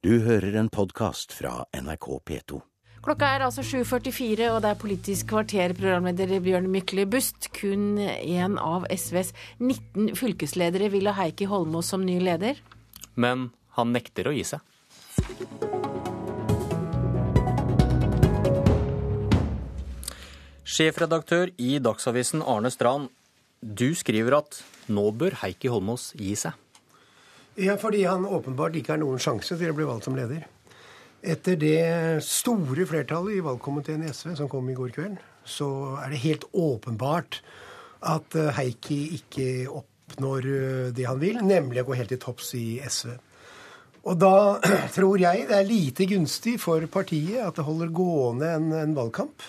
Du hører en podkast fra NRK P2. Klokka er altså 7.44, og det er Politisk kvarter, programleder Bjørn Mykle Bust. Kun én av SVs 19 fylkesledere vil ha Heikki Holmås som ny leder. Men han nekter å gi seg. Sjefredaktør i Dagsavisen Arne Strand, du skriver at nå bør Heikki Holmås gi seg. Ja, fordi han åpenbart ikke har noen sjanse til å bli valgt som leder. Etter det store flertallet i valgkomiteen i SV som kom i går kveld, så er det helt åpenbart at eh, Heikki ikke oppnår eh, det han vil, nemlig å gå helt til topps i SV. Og da tror jeg det er lite gunstig for partiet at det holder gående en, en valgkamp.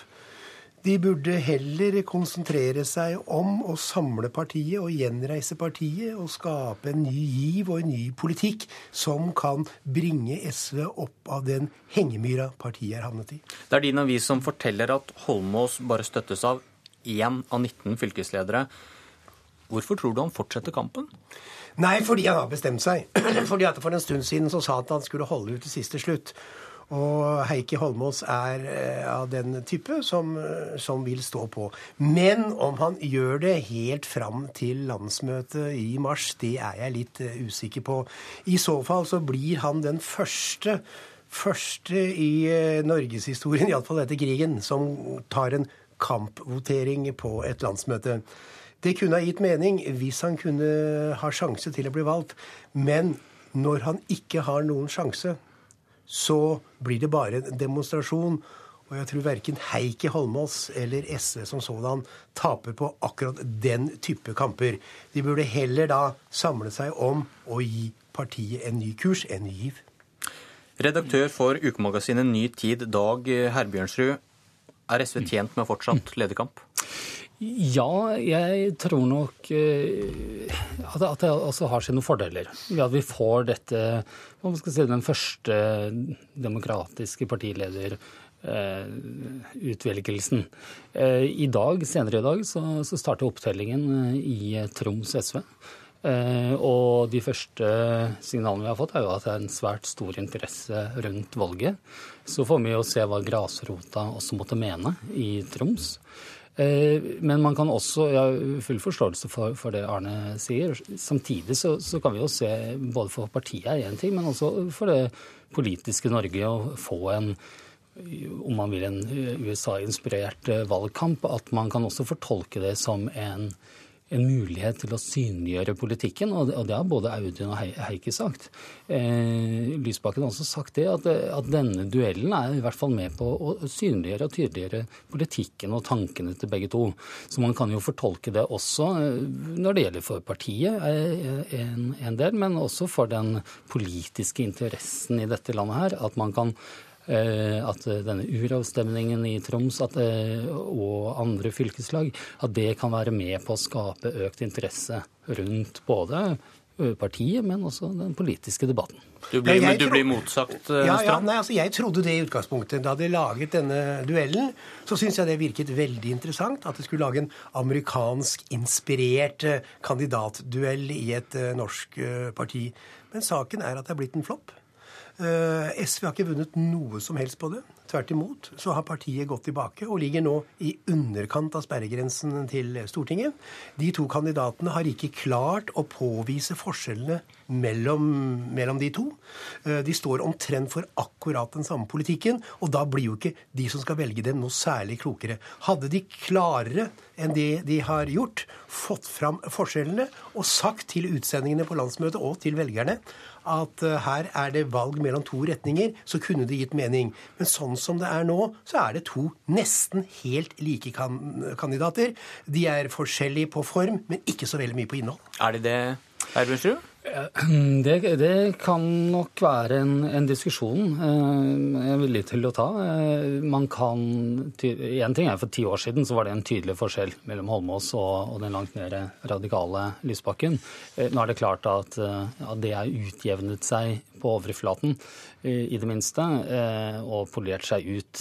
De burde heller konsentrere seg om å samle partiet og gjenreise partiet og skape en ny giv og en ny politikk som kan bringe SV opp av den hengemyra partiet er havnet i. Det er din avis som forteller at Holmås bare støttes av én av 19 fylkesledere. Hvorfor tror du han fortsetter kampen? Nei, fordi han har bestemt seg. fordi at For en stund siden så sa han at han skulle holde ut til siste slutt. Og Heikki Holmås er eh, av den type som, eh, som, vil stå på. Men om han gjør det helt fram til landsmøtet i mars, det er jeg litt eh, usikker på. I så fall så blir han den første, første i norgeshistorien, iallfall etter krigen, som tar en kampvotering på et landsmøte. Det kunne ha gitt mening hvis han kunne ha sjanse til å bli valgt. Men når han ikke har noen sjanse, så blir det bare en demonstrasjon. Og jeg tror verken Heikki Holmås eller SV som sådan taper på akkurat den type kamper. De burde heller da samle seg om å gi partiet en ny kurs, en ny giv. Redaktør for ukemagasinet Ny Tid, Dag Herbjørnsrud. Er SV tjent med fortsatt lederkamp? Ja, jeg tror nok eh, at det også har sine fordeler. Ved at vi får dette hva skal si, den første demokratiske partilederutvelgelsen. Eh, I dag, Senere i dag så, så starter opptellingen eh, i Troms SV. Og de første signalene vi har fått, er jo at det er en svært stor interesse rundt valget. Så får vi jo se hva grasrota også måtte mene i Troms. Eh, men man kan også Jeg har full forståelse for, for, det Arne sier. Samtidig så, så, kan vi jo se, både for partiet er én ting, men også for det politiske Norge, å få en om man vil en USA-inspirert eh, valgkamp, at man kan også fortolke det som en en mulighet til å synliggjøre politikken, og det har både Audun og Heikki sagt. Eh, Lysbakken har også sagt det, at, denne duellen er i hvert fall med på å synliggjøre og tydeliggjøre politikken og tankene til begge to. Så man kan jo fortolke det også eh, når det gjelder for partiet eh, en, del, men også for den politiske interessen i dette landet her. At man kan at denne uravstemningen i Troms at, eh, og andre fylkeslag at det kan være med på å skape økt interesse rundt både eh, partiet, men også den politiske debatten. Du blir, du blir motsagt, Strand? Ja, ja nei, altså Jeg trodde det i utgangspunktet. Da de laget denne duellen, så syns jeg det virket veldig interessant at de skulle lage en amerikansk inspirert kandidatduell i et norsk parti. Men saken er at det er blitt en flopp. Eh, SV har ikke vunnet noe som helst på det. Tvert imot så har partiet gått tilbake og ligger nå i underkant av sperregrensen til Stortinget. De to kandidatene har ikke klart å påvise forskjellene mellom, mellom de to. Eh, de står omtrent for akkurat den samme politikken, og da blir jo ikke de som skal velge dem, noe særlig klokere. Hadde de klarere enn det de har gjort, fått fram forskjellene og sagt til utsendingene på landsmøtet og til velgerne at eh, her er det valg mellom to retninger, så kunne det gitt mening. Men sånn som det er nå, så er det to nesten helt like kandidater. De er forskjellige på form, men ikke så veldig mye på innhold. Er de det, Erbendsrud? Det, det, kan nok være en, en, diskusjon eh, jeg er villig til å ta. Eh, man kan, En ting er For ti år siden så var det en tydelig forskjell mellom Holmås og, og den langt mer radikale Lysbakken. Eh, nå er det klart at, at det har utjevnet seg på overflaten, i det minste, og polert seg ut,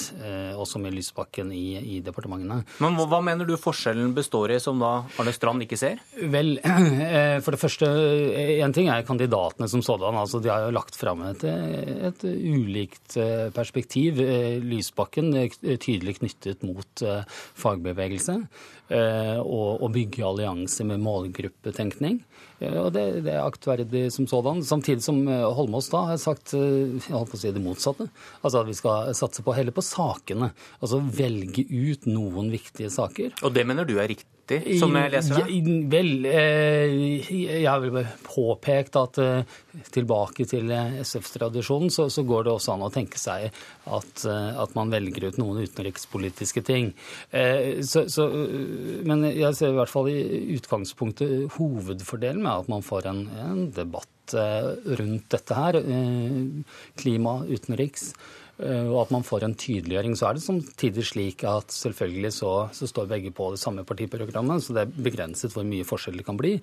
også med Lysbakken i, i departementene. Men hva, hva mener du forskjellen består i, som da Arne Strand ikke ser? Vel, for det første, en ting er kandidatene som sådan. altså De har jo lagt fram et, et ulikt perspektiv. Lysbakken tydelig knyttet mot fagbevegelse. Eh, og, og bygge allianser med målgruppetenkning. Eh, og det, det, er aktverdig som sådan. Samtidig som eh, Holmås da har sagt jeg holdt på å si det motsatte. Altså at vi skal satse på heller på sakene. Altså velge ut noen viktige saker. Og det mener du er riktig? som jeg leser det? Vel, jeg har vel påpekt at tilbake til SF-tradisjonen, så, så, går det også an å tenke seg at, at man velger ut noen utenrikspolitiske ting. Så, så men jeg ser i hvert fall i utgangspunktet hovedfordelen med at man får en, en debatt eh, rundt dette her. Eh, klima, utenriks eh, og at man får en tydeliggjøring. Så er det samtidig slik at selvfølgelig så, så, står begge på det samme partiprogrammet, så det er begrenset hvor mye forskjell det kan bli.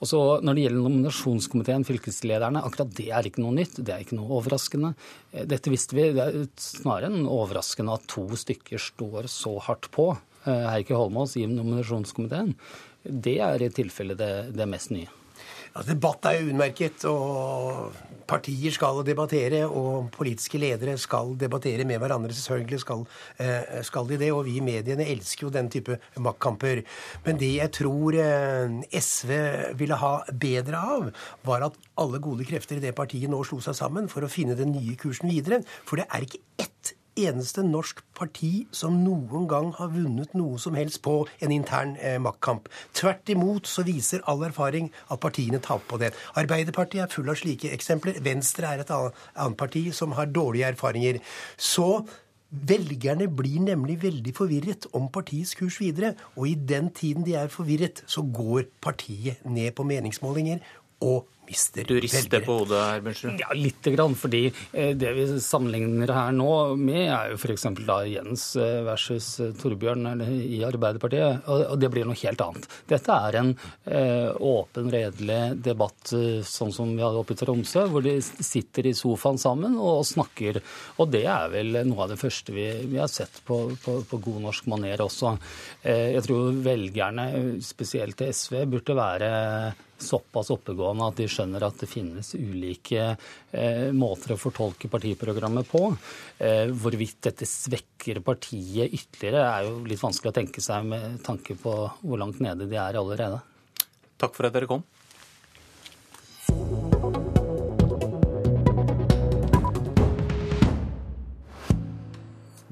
Og så Når det gjelder nominasjonskomiteen, fylkeslederne, akkurat det er ikke noe nytt. Det er ikke noe overraskende. Dette visste vi. Det er snarere enn overraskende at to stykker står så hardt på. Heikki Holmås i nominasjonskomiteen. Det er i tilfelle det, det mest nye. Ja, debatt er jo utmerket, og partier skal debattere, og politiske ledere skal debattere med hverandre. Selvfølgelig skal, eh, skal de det, og vi i mediene elsker jo den type maktkamper. Men det jeg tror eh, SV ville ha bedre av, var at alle gode krefter i det partiet nå slo seg sammen for å finne den nye kursen videre. For det er ikke ett eneste norsk parti som noen gang har vunnet noe som helst på en intern eh, maktkamp. Tvert imot så viser all erfaring at partiene taper på det. Arbeiderpartiet er full av slike eksempler. Venstre er et annet parti som har dårlige erfaringer. Så Velgerne blir nemlig veldig forvirret om partiets kurs videre. Og i den tiden de er forvirret, så går partiet ned på meningsmålinger og mister Du rister på hodet, Herbertsen? Ja, lite grann. Fordi eh, det vi sammenligner her nå med, er jo f.eks. da Jens eh, versus eh, Torbjørn i Arbeiderpartiet. Og det blir noe helt annet. Dette er en åpen, redelig debatt sånn som vi hadde oppe i Tromsø, hvor de sitter i sofaen sammen og snakker. Og det er vel noe av det første vi, vi har sett på, på, på, god norsk maner også. Jeg tror velgerne, spesielt til SV, burde være såpass oppegående at de skjønner at det finnes ulike eh, måter å fortolke partiprogrammet på. Eh, hvorvidt dette svekker partiet ytterligere, er jo litt vanskelig å tenke seg med tanke på hvor langt nede de er allerede. Takk for at dere kom.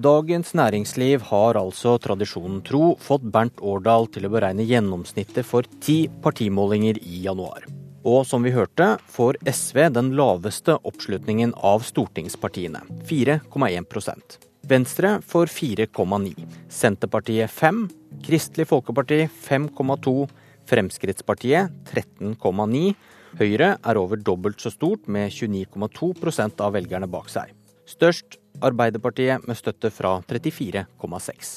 Dagens Næringsliv har altså tradisjonen tro fått Bernt Årdal til å beregne gjennomsnittet for ti partimålinger i januar. Og som vi hørte, får SV den laveste oppslutningen av stortingspartiene, 4,1% Venstre får 4,9 Senterpartiet 5 Kristelig Folkeparti 5,2 Fremskrittspartiet 13,9 Høyre er over dobbelt så stort, med 29,2% av velgerne bak seg. Størst Arbeiderpartiet med støtte fra 34,6.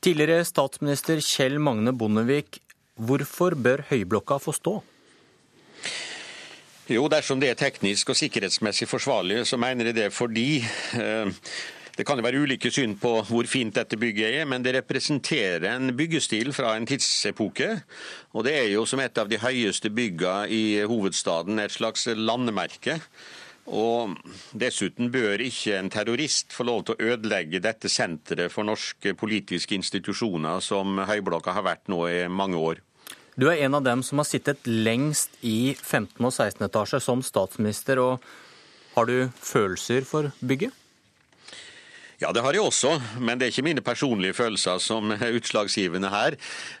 Tidligere statsminister Kjell Magne Bondevik, hvorfor bør Høyblokka få stå? Jo, dersom det er teknisk og sikkerhetsmessig forsvarlig, så mener jeg det fordi eh, det kan jo være ulike syn på hvor fint dette bygget er, men det representerer en byggestil fra en tidsepoke. Og det er jo som et av de høyeste byggene i hovedstaden et slags landemerke. Og Dessuten bør ikke en terrorist få lov til å ødelegge dette senteret for norske politiske institusjoner, som Høyblokka har vært nå i mange år. Du er en av dem som har sittet lengst i 15. og 16. etasje som statsminister. og Har du følelser for bygget? Ja, det har jeg også, men det er ikke mine personlige følelser som er utslagsgivende her.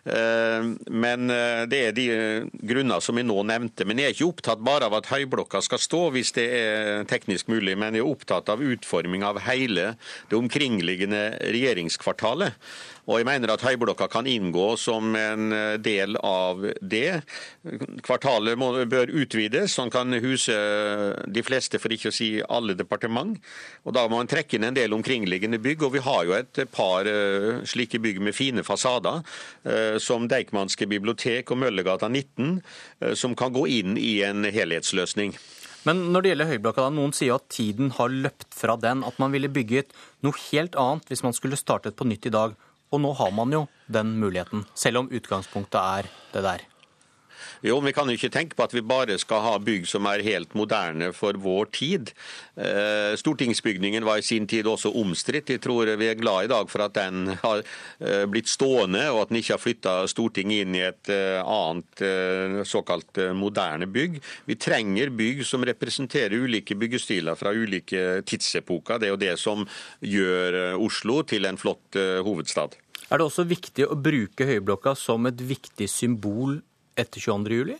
Eh, men eh, det er de eh, grunner som jeg nå nevnte. Men jeg er ikke opptatt bare av at høyblokka skal stå, hvis det er teknisk mulig. Men jeg er opptatt av utforming av hele det omkringliggende regjeringskvartalet. Og jeg mener at Høyblokka kan inngå som en del av det. Kvartalet må, bør utvides, sånn kan huse de fleste, for ikke å si alle departement. Og Da må man trekke inn en del omkringliggende bygg. og Vi har jo et par slike bygg med fine fasader, som Deichmanske bibliotek og Møllergata 19, som kan gå inn i en helhetsløsning. Men når det gjelder Høyblokka, da, noen sier at tiden har løpt fra den. At man ville bygget noe helt annet hvis man skulle startet på nytt i dag. Og nå har man jo den muligheten, selv om utgangspunktet er det der. Jo, Vi kan jo ikke tenke på at vi bare skal ha bygg som er helt moderne for vår tid. Eh, stortingsbygningen var i sin tid også omstridt. Jeg tror vi er glad i dag for at den har eh, blitt stående, og at den ikke har flytta Stortinget inn i et eh, annet såkalt moderne bygg. Vi trenger bygg som representerer ulike byggestiler fra ulike tidsepoker. Det er jo det som gjør Oslo til en flott hovedstad. Er det også viktig å bruke Høyblokka som et viktig symbol etter 22. juli?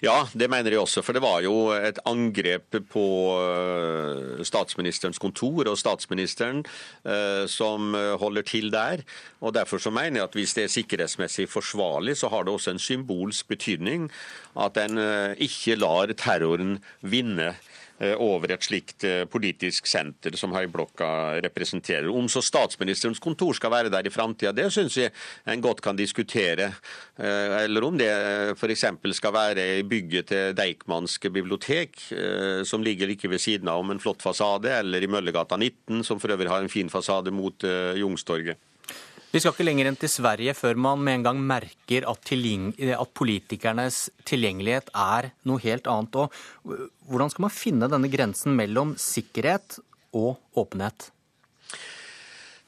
Ja, det mener jeg også. For det var jo et angrep på eh, statsministerens kontor og statsministeren eh, som holder til der. Og Derfor så mener jeg at hvis det er sikkerhetsmessig forsvarlig, så har det også en symbolsk betydning at en eh, ikke lar terroren vinne Eh, over et slikt eh, politisk senter som Høyblokka representerer. Om så statsministerens kontor skal være der i framtida, det syns jeg en godt kan diskutere. Eh, eller om det f.eks. skal være i bygget til Deichmanske bibliotek, som ligger like ved siden av om en flott fasade, eller i Møllergata 19, som for øvrig har en fin fasade mot Youngstorget. Vi skal ikke lenger enn til Sverige før man med en gang merker at, at politikernes tilgjengelighet er noe helt annet. Og hvordan skal man finne denne grensen mellom sikkerhet og åpenhet?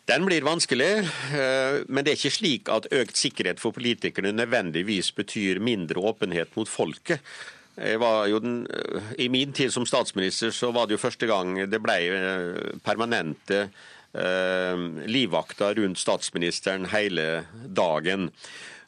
Den blir vanskelig, eh, men det er ikke slik at økt sikkerhet for politikerne nødvendigvis betyr mindre åpenhet mot folket. Den, I min tid som statsminister så var det jo første gang det ble eh, permanente Eh, livvakta rundt statsministeren hele dagen.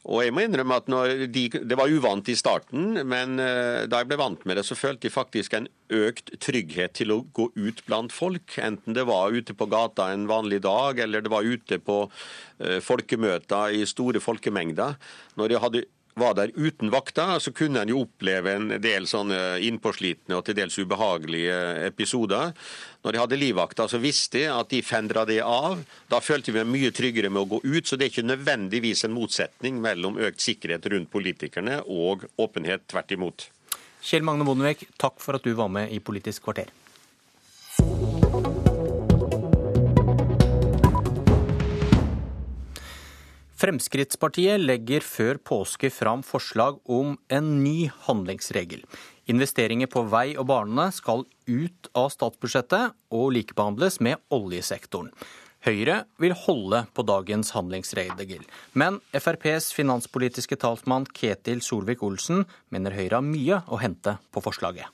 Og jeg må innrømme at de, Det var uvant i starten, men eh, da jeg ble vant med det, så følte jeg faktisk en økt trygghet til å gå ut blant folk. Enten det var ute på gata en vanlig dag, eller det var ute på uh, folkemøter i store folkemengder. Når jeg hadde var der uten vakter, så kunne en jo oppleve en del sånne innpåslitne og til dels ubehagelige episoder. Når de hadde livvakter, så visste de at de fendra det av. Da følte vi oss mye tryggere med å gå ut, så det er ikke nødvendigvis en motsetning mellom økt sikkerhet rundt politikerne og åpenhet. Tvert imot. Kjell Magne Bondevik, takk for at du var med i Politisk kvarter. Fremskrittspartiet legger før påske fram forslag om en ny handlingsregel. Investeringer på vei og Barnene skal ut av statsbudsjettet og likebehandles med oljesektoren. Høyre vil holde på dagens handlingsregel, men FrPs finanspolitiske talsmann Ketil Solvik-Olsen mener Høyre har mye å hente på forslaget.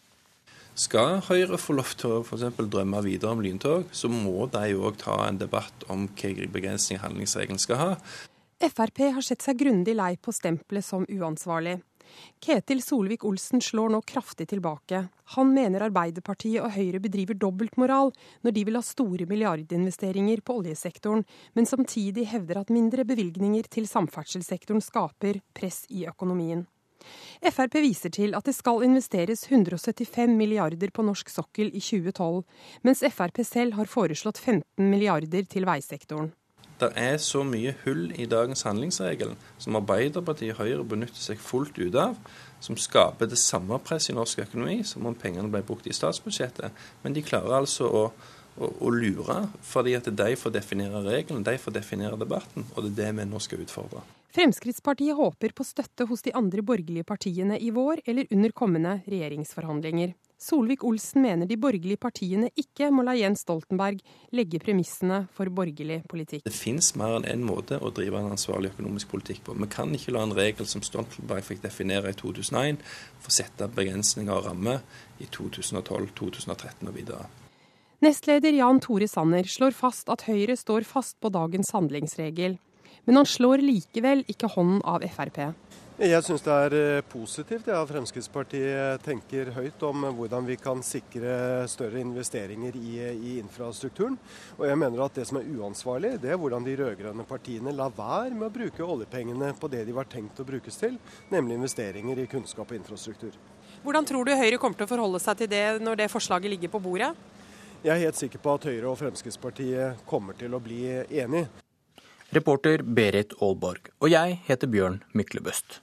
Skal Høyre få lov til å for drømme videre om lyntog, så må de òg ta en debatt om hvilke begrensninger handlingsregelen skal ha. Frp har sett seg grundig lei på stempelet som uansvarlig. Ketil Solvik-Olsen slår nå kraftig tilbake. Han mener Arbeiderpartiet og Høyre bedriver dobbeltmoral når de vil ha store milliardinvesteringer på oljesektoren, men samtidig hevder at mindre bevilgninger til samferdselssektoren skaper press i økonomien. Frp viser til at det skal investeres 175 milliarder på norsk sokkel i 2012, mens Frp selv har foreslått 15 milliarder til veisektoren. Det er så mye hull i dagens handlingsregel som Arbeiderpartiet og Høyre benytter seg fullt ut av, som skaper det samme presset i norsk økonomi som om pengene ble brukt i statsbudsjettet. Men de klarer altså å, å, å lure, fordi at de får definere regelen, de får definere debatten. Og det er det vi nå skal utfordre. Fremskrittspartiet håper på støtte hos de andre borgerlige partiene i vår eller under kommende regjeringsforhandlinger. Solvik-Olsen mener de borgerlige partiene ikke må la Jens Stoltenberg legge premissene for borgerlig politikk. Det finnes mer enn én en måte å drive en ansvarlig økonomisk politikk på. Vi kan ikke la en regel som Stoltenberg fikk definere i 2001, få sette begrensninger og rammer i 2012, 2013 og videre. Nestleder Jan Tore Sanner slår fast at Høyre står fast på dagens handlingsregel. Men han slår likevel ikke hånden av Frp. Jeg syns det er eh, positivt at ja, Fremskrittspartiet tenker høyt om hvordan vi kan sikre større investeringer i, i, infrastrukturen. Og jeg mener at det som er uansvarlig, det er hvordan de rød-grønne partiene lar være med å bruke oljepengene på det de var tenkt å brukes til, nemlig investeringer i kunnskap og infrastruktur. Hvordan tror du Høyre kommer til å forholde seg til det når det forslaget ligger på bordet? Jeg er helt sikker på at Høyre og Fremskrittspartiet kommer til å bli enige. Reporter Berit Aalborg. Og jeg heter Bjørn Myklebøst.